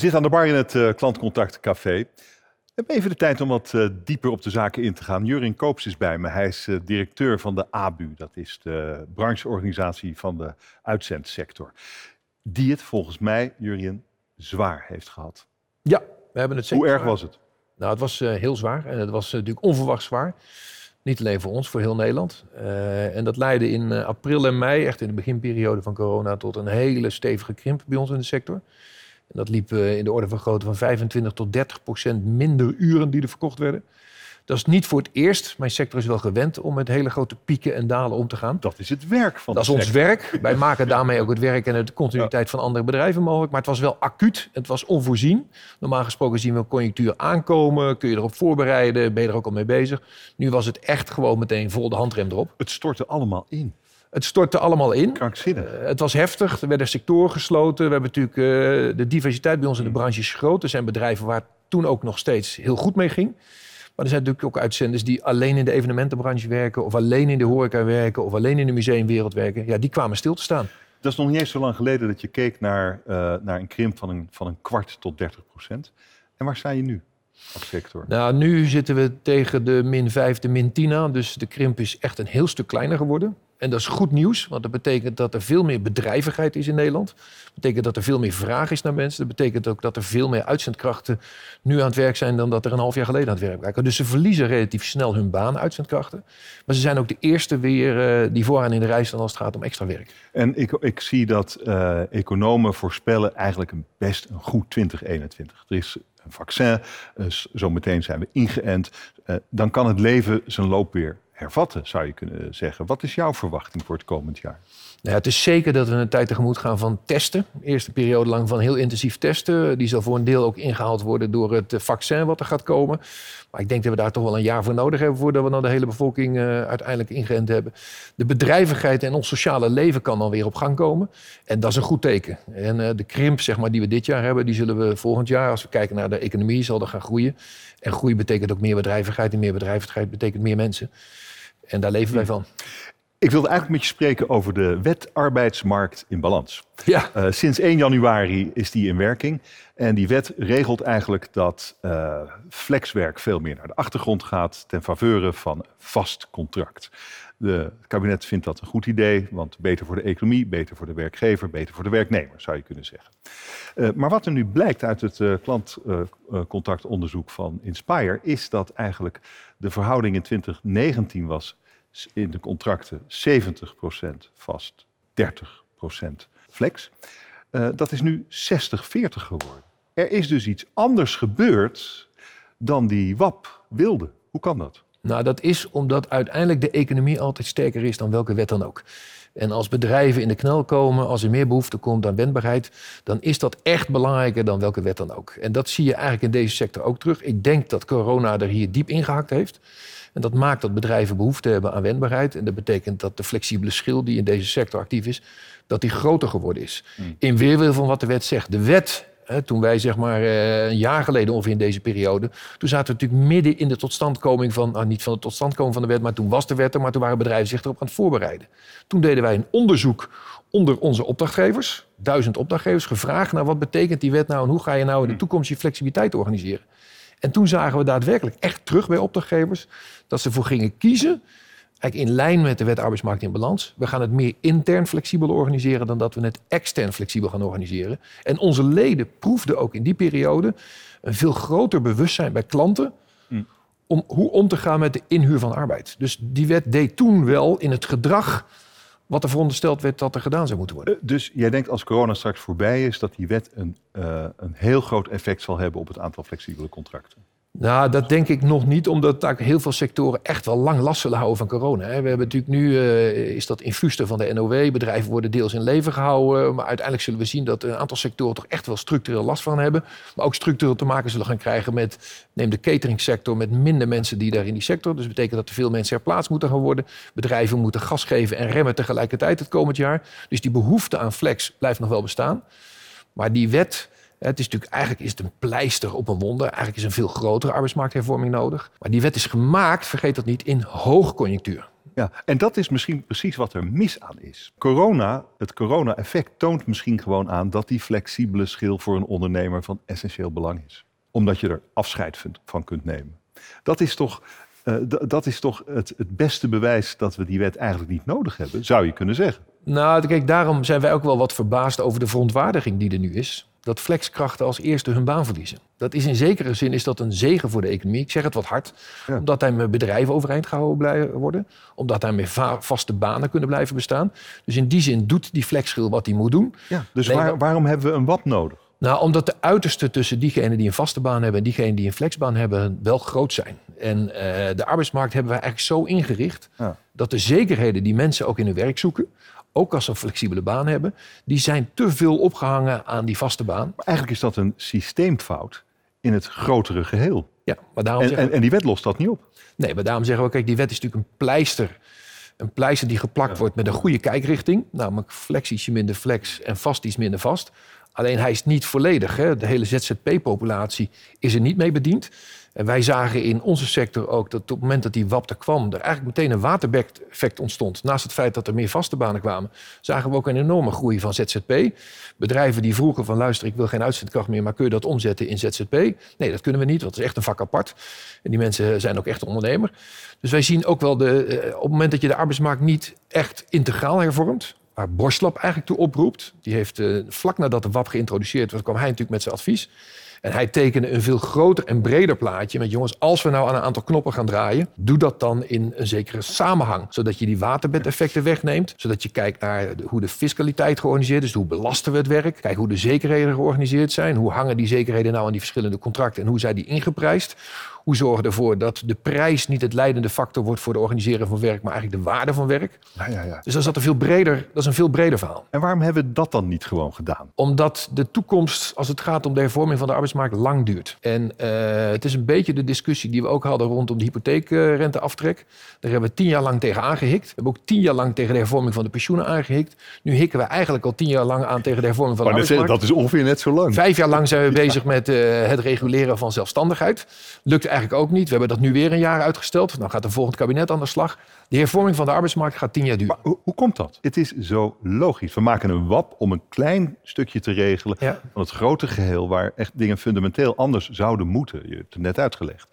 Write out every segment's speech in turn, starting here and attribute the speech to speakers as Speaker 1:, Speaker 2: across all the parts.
Speaker 1: zitten aan de bar in het uh, Klantcontact Café. We hebben even de tijd om wat uh, dieper op de zaken in te gaan. Jurin Koops is bij me. Hij is uh, directeur van de ABU. Dat is de brancheorganisatie van de uitzendsector. Die het volgens mij, Jurin, zwaar heeft gehad.
Speaker 2: Ja, we hebben het zeker
Speaker 1: Hoe erg was het?
Speaker 2: Nou, het was heel zwaar. En het was natuurlijk onverwacht zwaar. Niet alleen voor ons, voor heel Nederland. Uh, en dat leidde in april en mei, echt in de beginperiode van corona, tot een hele stevige krimp bij ons in de sector. En dat liep in de orde van grootte van 25 tot 30 procent minder uren die er verkocht werden. Dat is niet voor het eerst. Mijn sector is wel gewend om met hele grote pieken en dalen om te gaan.
Speaker 1: Dat is het werk van
Speaker 2: Dat is ons werk. Wij maken daarmee ook het werk en de continuïteit ja. van andere bedrijven mogelijk. Maar het was wel acuut. Het was onvoorzien. Normaal gesproken zien we een conjunctuur aankomen. Kun je erop voorbereiden. Ben je er ook al mee bezig. Nu was het echt gewoon meteen vol de handrem erop.
Speaker 1: Het stortte allemaal in.
Speaker 2: Het stortte allemaal in.
Speaker 1: Krankzinnig.
Speaker 2: Uh, het was heftig. Er werden sectoren gesloten. We hebben natuurlijk uh, de diversiteit bij ons in de branche is groot. Er zijn bedrijven waar het toen ook nog steeds heel goed mee ging. Maar er zijn natuurlijk ook uitzenders die alleen in de evenementenbranche werken, of alleen in de horeca werken, of alleen in de museumwereld werken. Ja, die kwamen stil te staan.
Speaker 1: Dat is nog niet eens zo lang geleden dat je keek naar, uh, naar een krimp van een, van een kwart tot 30 procent. En waar sta je nu als sector?
Speaker 2: Nou, nu zitten we tegen de min 5, de min 10 aan. Dus de krimp is echt een heel stuk kleiner geworden. En dat is goed nieuws, want dat betekent dat er veel meer bedrijvigheid is in Nederland. Dat betekent dat er veel meer vraag is naar mensen. Dat betekent ook dat er veel meer uitzendkrachten nu aan het werk zijn dan dat er een half jaar geleden aan het werk waren. Dus ze verliezen relatief snel hun baan, uitzendkrachten. Maar ze zijn ook de eerste weer uh, die vooraan in de rij staan als het gaat om extra werk.
Speaker 1: En ik, ik zie dat uh, economen voorspellen eigenlijk een best een goed 2021. Er is een vaccin, uh, zometeen zijn we ingeënt. dan kan het leven zijn loop weer hervatten, zou je kunnen zeggen. Wat is jouw verwachting voor het komend jaar?
Speaker 2: Nou, het is zeker dat we een tijd tegemoet gaan van testen. Eerste periode lang van heel intensief testen. Die zal voor een deel ook ingehaald worden door het vaccin wat er gaat komen. Maar ik denk dat we daar toch wel een jaar voor nodig hebben... voordat we dan de hele bevolking uh, uiteindelijk ingeënt hebben. De bedrijvigheid en ons sociale leven kan dan weer op gang komen. En dat is een goed teken. En uh, de krimp zeg maar, die we dit jaar hebben... die zullen we volgend jaar, als we kijken naar de economie... zal gaan groeien. En groei betekent ook meer bedrijvigheid. En meer bedrijvigheid betekent meer mensen. En daar leven wij van.
Speaker 1: Ik wilde eigenlijk met je spreken over de wet arbeidsmarkt in balans.
Speaker 2: Ja.
Speaker 1: Uh, sinds 1 januari is die in werking. En die wet regelt eigenlijk dat uh, flexwerk veel meer naar de achtergrond gaat ten faveur van vast contract. De, het kabinet vindt dat een goed idee, want beter voor de economie, beter voor de werkgever, beter voor de werknemer, zou je kunnen zeggen. Uh, maar wat er nu blijkt uit het uh, klantcontactonderzoek van Inspire, is dat eigenlijk de verhouding in 2019 was in de contracten 70% vast, 30% flex. Uh, dat is nu 60-40 geworden. Er is dus iets anders gebeurd dan die WAP wilde. Hoe kan dat?
Speaker 2: Nou, dat is omdat uiteindelijk de economie altijd sterker is dan welke wet dan ook. En als bedrijven in de knel komen, als er meer behoefte komt aan wendbaarheid, dan is dat echt belangrijker dan welke wet dan ook. En dat zie je eigenlijk in deze sector ook terug. Ik denk dat corona er hier diep ingehakt heeft. En dat maakt dat bedrijven behoefte hebben aan wendbaarheid. En dat betekent dat de flexibele schil die in deze sector actief is, dat die groter geworden is. Mm. In weerwil van wat de wet zegt. De wet, hè, toen wij zeg maar een jaar geleden ongeveer in deze periode, toen zaten we natuurlijk midden in de totstandkoming van, nou, niet van de totstandkoming van de wet, maar toen was de wet er, maar toen waren bedrijven zich erop aan het voorbereiden. Toen deden wij een onderzoek onder onze opdrachtgevers, duizend opdrachtgevers, gevraagd naar wat betekent die wet nou en hoe ga je nou in de toekomst je flexibiliteit organiseren. En toen zagen we daadwerkelijk echt terug bij opdrachtgevers dat ze voor gingen kiezen, eigenlijk in lijn met de wet arbeidsmarkt in balans. We gaan het meer intern flexibel organiseren dan dat we het extern flexibel gaan organiseren. En onze leden proefden ook in die periode een veel groter bewustzijn bij klanten
Speaker 1: Hm.
Speaker 2: om hoe om te gaan met de inhuur van arbeid. Dus die wet deed toen wel in het gedrag wat er verondersteld werd dat er gedaan zou moeten worden.
Speaker 1: Uh, dus jij denkt als corona straks voorbij is, dat die wet een, uh, een heel groot effect zal hebben op het aantal flexibele contracten?
Speaker 2: Nou, dat denk ik nog niet, omdat eigenlijk heel veel sectoren echt wel lang last zullen houden van corona. We hebben natuurlijk nu, uh, is dat infuster van de NOW, bedrijven worden deels in leven gehouden. Maar uiteindelijk zullen we zien dat een aantal sectoren toch echt wel structureel last van hebben. Maar ook structureel te maken zullen gaan krijgen met, neem de cateringsector, met minder mensen die daar in die sector. Dus dat betekent dat er veel mensen herplaatst moeten gaan worden. Bedrijven moeten gas geven en remmen tegelijkertijd het komend jaar. Dus die behoefte aan flex blijft nog wel bestaan. Maar die wet, het is natuurlijk, eigenlijk is het een pleister op een wonder. Eigenlijk is een veel grotere arbeidsmarkthervorming nodig. Maar die wet is gemaakt, vergeet dat niet, in hoogconjunctuur.
Speaker 1: Ja, en dat is misschien precies wat er mis aan is. Corona, het corona-effect toont misschien gewoon aan dat die flexibele schil voor een ondernemer van essentieel belang is. Omdat je er afscheid van kunt nemen. Dat is toch, uh, dat is toch het, het beste bewijs dat we die wet eigenlijk niet nodig hebben, zou je kunnen zeggen.
Speaker 2: Nou, kijk, daarom zijn wij ook wel wat verbaasd over de verontwaardiging die er nu is dat flexkrachten als eerste hun baan verliezen. Dat is in zekere zin is dat een zegen voor de economie. Ik zeg het wat hard, omdat daarmee bedrijven overeind gehouden blijven worden, omdat daarmee vaste banen kunnen blijven bestaan. Dus in die zin doet die flexschil wat hij moet doen.
Speaker 1: Ja, dus waar, waarom hebben we een wat nodig?
Speaker 2: Nou, omdat de uitersten tussen diegenen die een vaste baan hebben en diegenen die een flexbaan hebben wel groot zijn. En uh, de arbeidsmarkt hebben we eigenlijk zo ingericht dat de zekerheden die mensen ook in hun werk zoeken, ook als ze een flexibele baan hebben, die zijn te veel opgehangen aan die vaste baan.
Speaker 1: Maar eigenlijk is dat een systeemfout in het grotere geheel.
Speaker 2: Ja, maar daarom
Speaker 1: en,
Speaker 2: zeggen
Speaker 1: en, en die wet lost dat niet op.
Speaker 2: Nee, maar daarom zeggen we, kijk, die wet is natuurlijk een pleister. Een pleister die geplakt wordt met een goede kijkrichting. Namelijk flex ietsje minder flex en vast iets minder vast. Alleen hij is niet volledig. Hè. De hele ZZP-populatie is er niet mee bediend. En wij zagen in onze sector ook dat op het moment dat die WAP er kwam, er eigenlijk meteen een waterbek-effect ontstond. Naast het feit dat er meer vaste banen kwamen, zagen we ook een enorme groei van ZZP. Bedrijven die vroegen van luister, ik wil geen uitzendkracht meer, maar kun je dat omzetten in ZZP? Nee, dat kunnen we niet, want dat is echt een vak apart. En die mensen zijn ook echt ondernemer. Dus wij zien ook wel de, eh, op het moment dat je de arbeidsmarkt niet echt integraal hervormt, waar Borslap eigenlijk toe oproept. Die heeft uh, vlak nadat de WAP geïntroduceerd werd, kwam hij natuurlijk met zijn advies. En hij tekende een veel groter en breder plaatje met jongens, als we nou aan een aantal knoppen gaan draaien, doe dat dan in een zekere samenhang. Zodat je die waterbedeffecten wegneemt. Zodat je kijkt naar hoe de fiscaliteit georganiseerd is. Hoe belasten we het werk? Kijk hoe de zekerheden georganiseerd zijn. Hoe hangen die zekerheden nou aan die verschillende contracten en hoe zijn die ingeprijsd? Hoe zorgen we ervoor dat de prijs niet het leidende factor wordt voor het organiseren van werk, maar eigenlijk de waarde van werk?
Speaker 1: Ja, ja, ja.
Speaker 2: Dus dat is, dat een veel breder, dat is een veel breder verhaal.
Speaker 1: En waarom hebben we dat dan niet gewoon gedaan?
Speaker 2: Omdat de toekomst, als het gaat om de hervorming van de arbeidsmarkt, lang duurt. En uh, het is een beetje de discussie die we ook hadden rondom de hypotheekrenteaftrek. Daar hebben we tien jaar lang tegen aangehikt. We hebben ook tien jaar lang tegen de hervorming van de pensioenen aangehikt. Nu hikken we eigenlijk al tien jaar lang aan tegen de hervorming van de maar arbeidsmarkt.
Speaker 1: Dat is ongeveer net zo lang.
Speaker 2: Vijf jaar lang zijn we bezig met uh, het reguleren van zelfstandigheid. Lukt eigenlijk ook niet. We hebben dat nu weer een jaar uitgesteld. Dan gaat een volgend kabinet aan de slag. De hervorming van de arbeidsmarkt gaat tien jaar duren.
Speaker 1: Maar hoe, komt dat? Het is zo logisch. We maken een WAP om een klein stukje te regelen van het grote geheel waar echt dingen fundamenteel anders zouden moeten. Je hebt het net uitgelegd.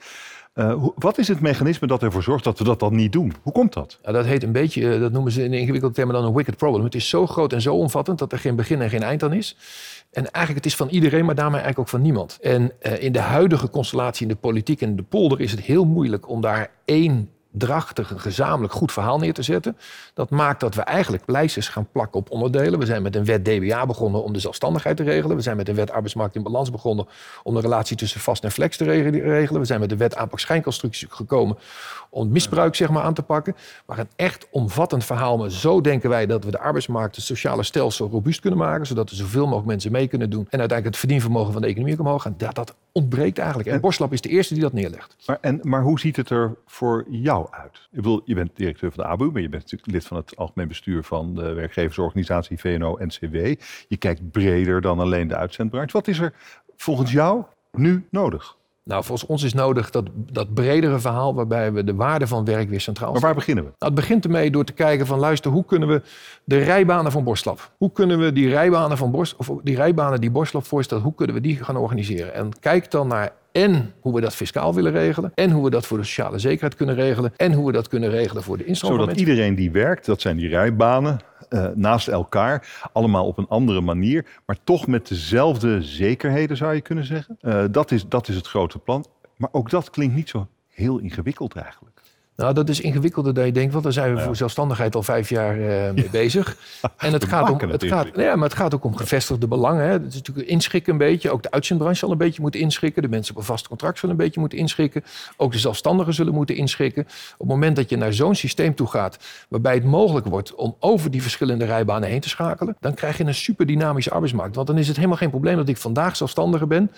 Speaker 1: Uh, wat is het mechanisme dat ervoor zorgt dat we dat dan niet doen? Hoe komt dat?
Speaker 2: Ja, dat heet een beetje, uh, dat noemen ze in ingewikkelde termen dan een wicked problem. Het is zo groot en zo omvattend dat er geen begin en geen eind aan is. En eigenlijk het is van iedereen, maar daarmee eigenlijk ook van niemand. En uh, in de huidige constellatie in de politiek en de polder is het heel moeilijk om daar één drachtig, een gezamenlijk goed verhaal neer te zetten. Dat maakt dat we eigenlijk pleisters gaan plakken op onderdelen. We zijn met een wet DBA begonnen om de zelfstandigheid te regelen. We zijn met een wet arbeidsmarkt in balans begonnen om de relatie tussen vast en flex te regelen. We zijn met de wet aanpak schijnconstructie gekomen om misbruik zeg maar, aan te pakken. Maar een echt omvattend verhaal. Maar zo denken wij dat we de arbeidsmarkt, het sociale stelsel robuust kunnen maken. Zodat er zoveel mogelijk mensen mee kunnen doen. En uiteindelijk het verdienvermogen van de economie omhoog gaan. Dat, dat ontbreekt eigenlijk. En Borslap is de eerste die dat neerlegt.
Speaker 1: Maar, en, maar hoe ziet het er voor jou uit? Ik bedoel, je bent directeur van de ABU, maar je bent natuurlijk lid van het algemeen bestuur van de werkgeversorganisatie VNO-NCW. Je kijkt breder dan alleen de uitzendbranche. Wat is er volgens jou nu nodig?
Speaker 2: Nou, volgens ons is nodig dat, dat bredere verhaal waarbij we de waarde van werk weer centraal
Speaker 1: Maar waar beginnen we?
Speaker 2: Nou, het begint ermee door te kijken van luister, hoe kunnen we de rijbanen van Borstlap, hoe kunnen we die rijbanen van Borst, of die rijbanen die Borstlap voorstelt, hoe kunnen we die gaan organiseren? En kijk dan naar en hoe we dat fiscaal willen regelen. En hoe we dat voor de sociale zekerheid kunnen regelen. En hoe we dat kunnen regelen voor de instroom.
Speaker 1: Zodat iedereen die werkt, dat zijn die rijbanen, uh, naast elkaar. Allemaal op een andere manier. Maar toch met dezelfde zekerheden zou je kunnen zeggen. Uh, dat, is, dat is het grote plan. Maar ook dat klinkt niet zo heel ingewikkeld eigenlijk.
Speaker 2: Nou, dat is ingewikkelder dan je denkt, want daar zijn we voor zelfstandigheid al vijf jaar uh, mee bezig. En het gaat, om, het, gaat, ja, maar het gaat ook om gevestigde belangen. Hè. Het is natuurlijk inschikken een beetje. Ook de uitzendbranche zal een beetje moeten inschikken. De mensen op een vast contract zullen een beetje moeten inschikken. Ook de zelfstandigen zullen moeten inschikken. Op het moment dat je naar zo'n systeem toe gaat, waarbij het mogelijk wordt om over die verschillende rijbanen heen te schakelen, dan krijg je een super dynamische arbeidsmarkt. Want dan is het helemaal geen probleem dat ik vandaag zelfstandige ben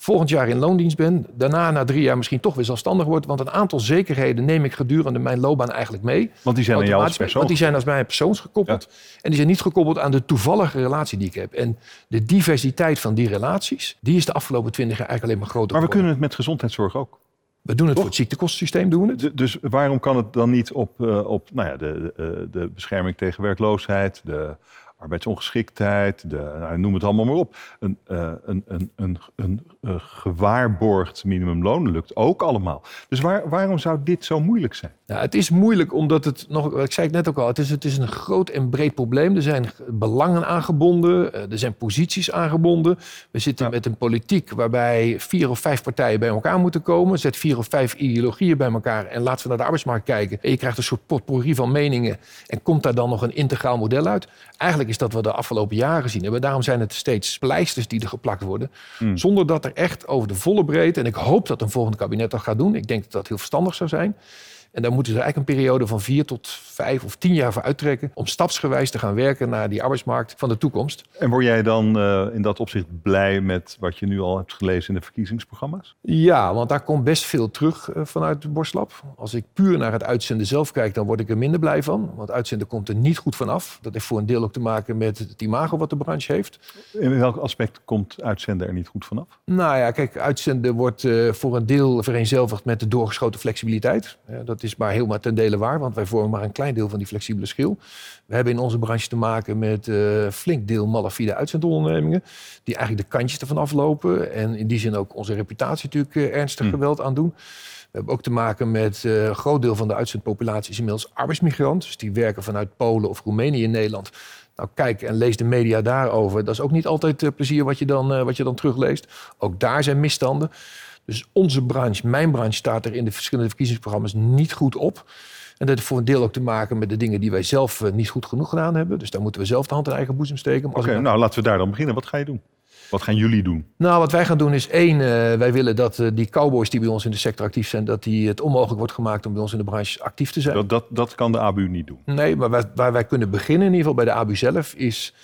Speaker 2: volgend jaar in loondienst ben, daarna na drie jaar misschien toch weer zelfstandig wordt. Want een aantal zekerheden neem ik gedurende mijn loopbaan eigenlijk mee.
Speaker 1: Want die zijn aan jou als persoon.
Speaker 2: Want die zijn als mij persoons gekoppeld. En die zijn niet gekoppeld aan de toevallige relatie die ik heb. En de diversiteit van die relaties, die is de afgelopen twintig jaar eigenlijk alleen maar groter
Speaker 1: Maar we kunnen het met gezondheidszorg ook.
Speaker 2: We doen het voor het ziektekostensysteem, doen we het.
Speaker 1: Dus waarom kan het dan niet op, eh, op nou ja, de, de, de bescherming tegen werkloosheid, de arbeidsongeschiktheid, de, nou, noem het allemaal maar op. Een, eh, een, een, een, een, eh, gewaarborgd minimumloon lukt ook allemaal. Dus waar, waarom zou dit zo moeilijk zijn?
Speaker 2: Ja, het is moeilijk omdat het nog, ik zei het net ook al, het is, het is een groot en breed probleem. Er zijn belangen aangebonden, eh, er zijn posities aangebonden. We zitten
Speaker 1: Ja.
Speaker 2: met een politiek waarbij vier of vijf partijen bij elkaar moeten komen. Zet vier of vijf ideologieën bij elkaar en laten we naar de arbeidsmarkt kijken. En je krijgt een soort potpourri van meningen en komt daar dan nog een integraal model uit. Eigenlijk is dat we de afgelopen jaren gezien hebben. Daarom zijn het steeds pleisters die er geplakt worden.
Speaker 1: Hmm.
Speaker 2: Zonder dat er echt over de volle breedte, en ik hoop dat een volgend kabinet dat gaat doen. Ik denk dat dat heel verstandig zou zijn. En daar moeten ze eigenlijk een periode van vier tot vijf of tien jaar voor uittrekken. Om stapsgewijs te gaan werken naar die arbeidsmarkt van de toekomst.
Speaker 1: En word jij dan eh, in dat opzicht blij met wat je nu al hebt gelezen in de verkiezingsprogramma's?
Speaker 2: Ja, want daar komt best veel terug eh, vanuit de Borstlab. Als ik puur naar het uitzenden zelf kijk, dan word ik er minder blij van. Want uitzenden komt er niet goed vanaf. Dat heeft voor een deel ook te maken met het imago wat de branche heeft.
Speaker 1: In welk aspect komt uitzenden er niet goed vanaf?
Speaker 2: Nou ja, kijk, uitzenden wordt eh, voor een deel vereenzelvigd met de doorgeschoten flexibiliteit. Ja, dat is maar helemaal ten dele waar, want wij vormen maar een klein deel van die flexibele schil. We hebben in onze branche te maken met eh flink deel malafide uitzendondernemingen, die eigenlijk de kantjes ervan aflopen en in die zin ook onze reputatie natuurlijk eh, ernstig
Speaker 1: Hmm.
Speaker 2: geweld aandoen. We hebben ook te maken met eh, een groot deel van de uitzendpopulatie is inmiddels arbeidsmigrant. Dus die werken vanuit Polen of Roemenië in Nederland. Nou, kijk en lees de media daarover. Dat is ook niet altijd plezier wat je, dan, wat je dan terugleest. Ook daar zijn misstanden. Dus onze branche, mijn branche, staat er in de verschillende verkiezingsprogramma's niet goed op. En dat heeft voor een deel ook te maken met de dingen die wij zelf eh, niet goed genoeg gedaan hebben. Dus daar moeten we zelf de hand in eigen boezem steken.
Speaker 1: Oké, nou laten we daar dan beginnen. Wat ga je doen? Wat gaan jullie doen?
Speaker 2: nou, wat wij gaan doen is één, eh, wij willen dat eh, die cowboys die bij ons in de sector actief zijn, dat die het onmogelijk wordt gemaakt om bij ons in de branche actief te zijn.
Speaker 1: Dat, dat, dat kan de ABU niet doen.
Speaker 2: Nee, maar waar, waar wij kunnen beginnen, in ieder geval bij de ABU zelf, is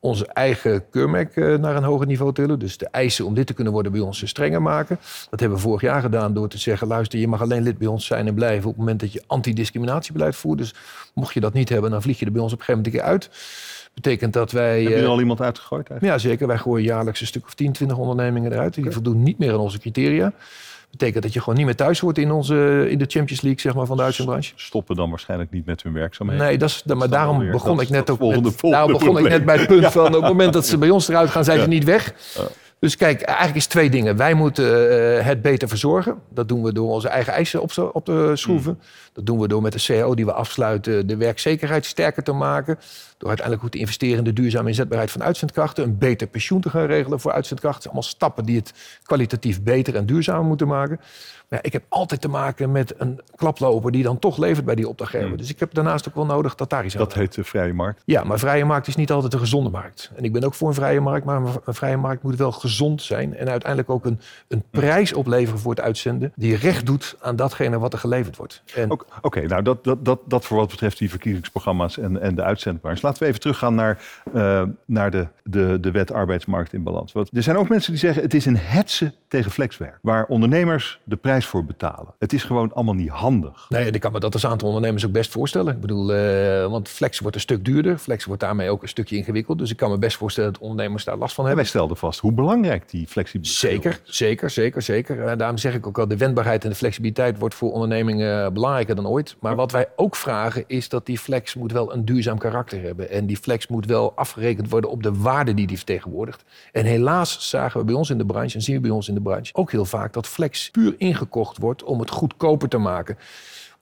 Speaker 2: onze eigen keurmerk eh, naar een hoger niveau tillen. Dus de eisen om dit te kunnen worden bij ons strenger maken. Dat hebben we vorig jaar gedaan door te zeggen... luister, je mag alleen lid bij ons zijn en blijven... op het moment dat je antidiscriminatiebeleid voert. Dus mocht je dat niet hebben, dan vlieg je er bij ons op een gegeven moment een keer uit. Betekent dat wij...
Speaker 1: Heb je
Speaker 2: eh,
Speaker 1: al iemand uitgegooid? Eigenlijk?
Speaker 2: ja, zeker. Wij gooien jaarlijks een stuk of 10, 20 ondernemingen eruit. Die voldoen niet meer aan onze criteria. Betekent dat je gewoon niet meer thuis hoort in, onze, in de Champions League zeg maar, van de uitzendbranche.
Speaker 1: Stoppen dan waarschijnlijk niet met hun werkzaamheden.
Speaker 2: Nee, dat is, maar daarom begon ik net ook
Speaker 1: volgende-
Speaker 2: met,
Speaker 1: volgende
Speaker 2: daarom begon ik net bij het punt van op het moment dat ze bij ons eruit gaan, zijn ze niet weg. Dus kijk, eigenlijk is twee dingen. Wij moeten eh, het beter verzorgen. Dat doen we door onze eigen eisen op, te- op te schroeven. Dat doen we door met de CAO die we afsluiten de werkzekerheid sterker te maken. Door uiteindelijk goed te investeren in de duurzame inzetbaarheid van uitzendkrachten. Een beter pensioen te gaan regelen voor uitzendkrachten. Allemaal stappen die het kwalitatief beter en duurzamer moeten maken. Maar ja, ik heb altijd te maken met een klaploper die dan toch levert bij die opdrachtgever. Dus ik heb daarnaast ook wel nodig dat daar iets aan
Speaker 1: Dat heet de vrije markt.
Speaker 2: ja, maar vrije markt is niet altijd een gezonde markt. En ik ben ook voor een vrije markt, maar een vrije markt moet wel gezond zijn. En uiteindelijk ook een, een prijs opleveren voor het uitzenden. die recht doet aan datgene wat er geleverd wordt. En
Speaker 1: Oké, nou dat, dat, dat, dat voor wat betreft die verkiezingsprogramma's en, en de uitzendbranche. Laten we even teruggaan naar, eh, naar de, de, de wet arbeidsmarkt in balans. Want er zijn ook mensen die zeggen het is een hetze tegen flexwerk. Waar ondernemers de prijs voor betalen. Het is gewoon allemaal niet handig.
Speaker 2: nee, ik kan me dat als aantal ondernemers ook best voorstellen. Ik bedoel, eh, want flex wordt een stuk duurder. Flex wordt daarmee ook een stukje ingewikkeld. Dus ik kan me best voorstellen dat ondernemers daar last van
Speaker 1: En
Speaker 2: hebben.
Speaker 1: wij stelden vast hoe belangrijk die flexibiliteit
Speaker 2: Zeker, zeker, zeker, zeker. En daarom zeg ik ook al, de wendbaarheid en de flexibiliteit wordt voor ondernemingen eh, belangrijker dan ooit. Maar wat wij ook vragen is dat die flex moet wel een duurzaam karakter hebben. En die flex moet wel afgerekend worden op de waarde die die vertegenwoordigt. En helaas zagen we bij ons in de branche, en zien we bij ons in de branche, ook heel vaak dat flex puur ingekocht wordt om het goedkoper te maken.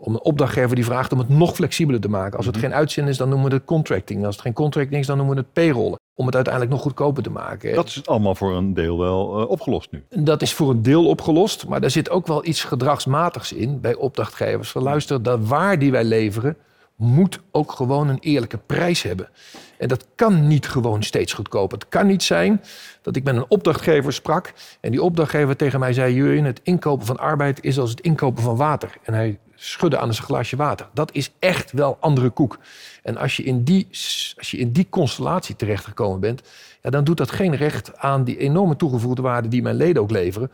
Speaker 2: Om een opdrachtgever die vraagt om het nog flexibeler te maken. Als het geen uitzending is, dan noemen we het contracting. Als het geen contracting is, dan noemen we het payrollen. Om het uiteindelijk nog goedkoper te maken.
Speaker 1: Dat is allemaal voor een deel wel eh, opgelost nu.
Speaker 2: Dat is voor een deel opgelost, maar er zit ook wel iets gedragsmatigs in bij opdrachtgevers. Van luister, dat waar die wij leveren moet ook gewoon een eerlijke prijs hebben. En dat kan niet gewoon steeds goedkoper. Het kan niet zijn dat ik met een opdrachtgever sprak en die opdrachtgever tegen mij zei: Jurjen, het inkopen van arbeid is als het inkopen van water. En hij schudde aan zijn glaasje water. Dat is echt wel andere koek. En als je in die, als je in die constellatie terechtgekomen bent, ja, dan doet dat geen recht aan die enorme toegevoegde waarde die mijn leden ook leveren,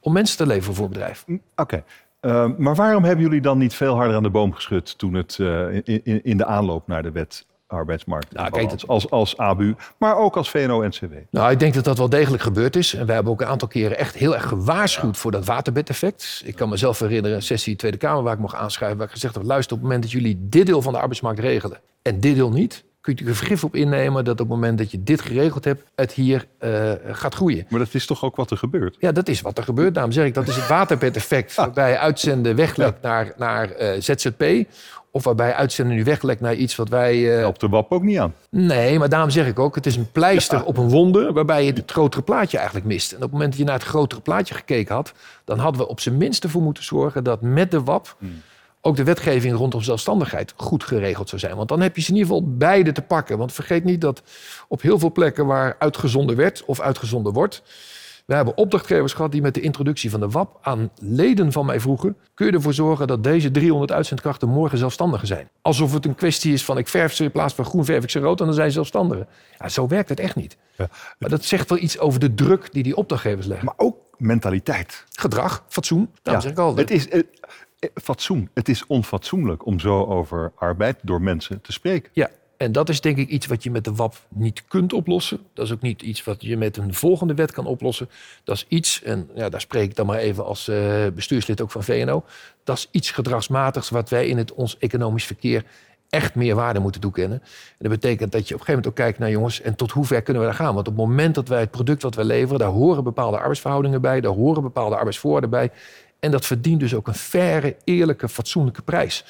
Speaker 2: om mensen te leveren voor het bedrijf.
Speaker 1: Hm, Oké. Eh, maar waarom hebben jullie dan niet veel harder aan de boom geschud toen het eh, in, in, de aanloop naar de wet arbeidsmarkt.
Speaker 2: Nou, kijk,
Speaker 1: als, als, als ABU, maar ook als VNO-NCW.
Speaker 2: Nou, ik denk dat dat wel degelijk gebeurd is. En wij hebben ook een aantal keren echt heel erg gewaarschuwd voor dat waterbedeffect. Ik kan mezelf herinneren, een sessie Tweede Kamer waar ik mocht aanschrijven, waar ik gezegd heb, luister, op het moment dat jullie dit deel van de arbeidsmarkt regelen en dit deel niet, kun je er vergif op innemen dat op het moment dat je dit geregeld hebt, het hier uh, gaat groeien.
Speaker 1: Maar dat is toch ook wat er gebeurt?
Speaker 2: Ja, dat is wat er gebeurt. Daarom zeg ik, dat is het waterbedeffect waarbij uitzenden weglekt naar, naar uh, ZZP. Of waarbij uitzenden nu weglekt naar iets wat wij... Uh...
Speaker 1: Op de WAP ook niet aan.
Speaker 2: Nee, maar daarom zeg ik ook, het is een pleister op een wonde... waarbij je het grotere plaatje eigenlijk mist. En op het moment dat je naar het grotere plaatje gekeken had... dan hadden we op zijn minst ervoor moeten zorgen dat met de WAP... Hmm ook de wetgeving rondom zelfstandigheid goed geregeld zou zijn. Want dan heb je ze in ieder geval beide te pakken. Want vergeet niet dat op heel veel plekken waar uitgezonden werd of uitgezonden wordt. We hebben opdrachtgevers gehad die met de introductie van de WAP aan leden van mij vroegen: kun je ervoor zorgen dat deze 300 uitzendkrachten morgen zelfstandigen zijn? Alsof het een kwestie is van ik verf ze in plaats van groen verf ik ze rood en dan zijn ze zelfstandigen. Ja, zo werkt het echt niet. Ja. Maar dat zegt wel iets over de druk die die opdrachtgevers leggen.
Speaker 1: Maar ook mentaliteit.
Speaker 2: Gedrag, fatsoen.
Speaker 1: ja, zeg ik al. Het is, fatsoen. Het is onfatsoenlijk om zo over arbeid door mensen te spreken.
Speaker 2: Ja, en dat is denk ik iets wat je met de WAP niet kunt oplossen. Dat is ook niet iets wat je met een volgende wet kan oplossen. Dat is iets, en ja, daar spreek ik dan maar even als uh, bestuurslid ook van VNO. Dat is iets gedragsmatigs wat wij in het, ons economisch verkeer echt meer waarde moeten toekennen. En dat betekent dat je op een gegeven moment ook kijkt naar jongens, en tot hoe ver kunnen we daar gaan? Want op het moment dat wij het product wat we leveren, daar horen bepaalde arbeidsverhoudingen bij, daar horen bepaalde arbeidsvoorwaarden bij. En dat verdient dus ook een faire, eerlijke, fatsoenlijke prijs.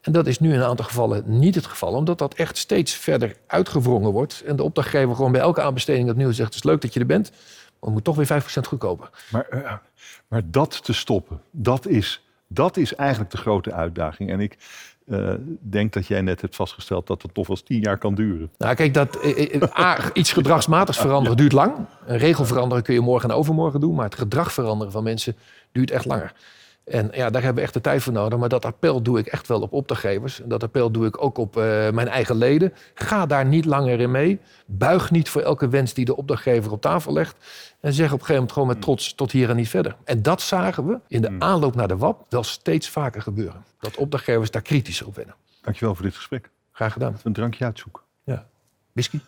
Speaker 2: En dat is nu in een aantal gevallen niet het geval, omdat dat echt steeds verder uitgewrongen wordt. En de opdrachtgever gewoon bij elke aanbesteding opnieuw zegt: Het is leuk dat je er bent, maar het moet toch weer 5% goedkoper.
Speaker 1: Maar, uh, maar dat te stoppen, dat is, dat is eigenlijk de grote uitdaging. En ik, uh, denk dat jij net hebt vastgesteld dat het toch wel eens tien jaar kan duren.
Speaker 2: Nou, kijk, dat, uh, iets gedragsmatigs veranderen duurt lang. Een regel veranderen kun je morgen en overmorgen doen, maar het gedrag veranderen van mensen duurt echt langer. En ja, daar hebben we echt de tijd voor nodig. Maar dat appel doe ik echt wel op opdrachtgevers. En dat appel doe ik ook op uh, mijn eigen leden. Ga daar niet langer in mee. Buig niet voor elke wens die de opdrachtgever op tafel legt. En zeg op een gegeven moment gewoon met trots tot hier en niet verder. En dat zagen we in de hmm. aanloop naar de WAP wel steeds vaker gebeuren. Dat opdrachtgevers daar kritisch op werden.
Speaker 1: Dankjewel voor dit gesprek.
Speaker 2: Graag gedaan.
Speaker 1: Een drankje uitzoeken.
Speaker 2: Ja. Whisky?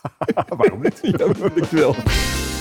Speaker 1: Waarom niet?
Speaker 2: ja, dankjewel.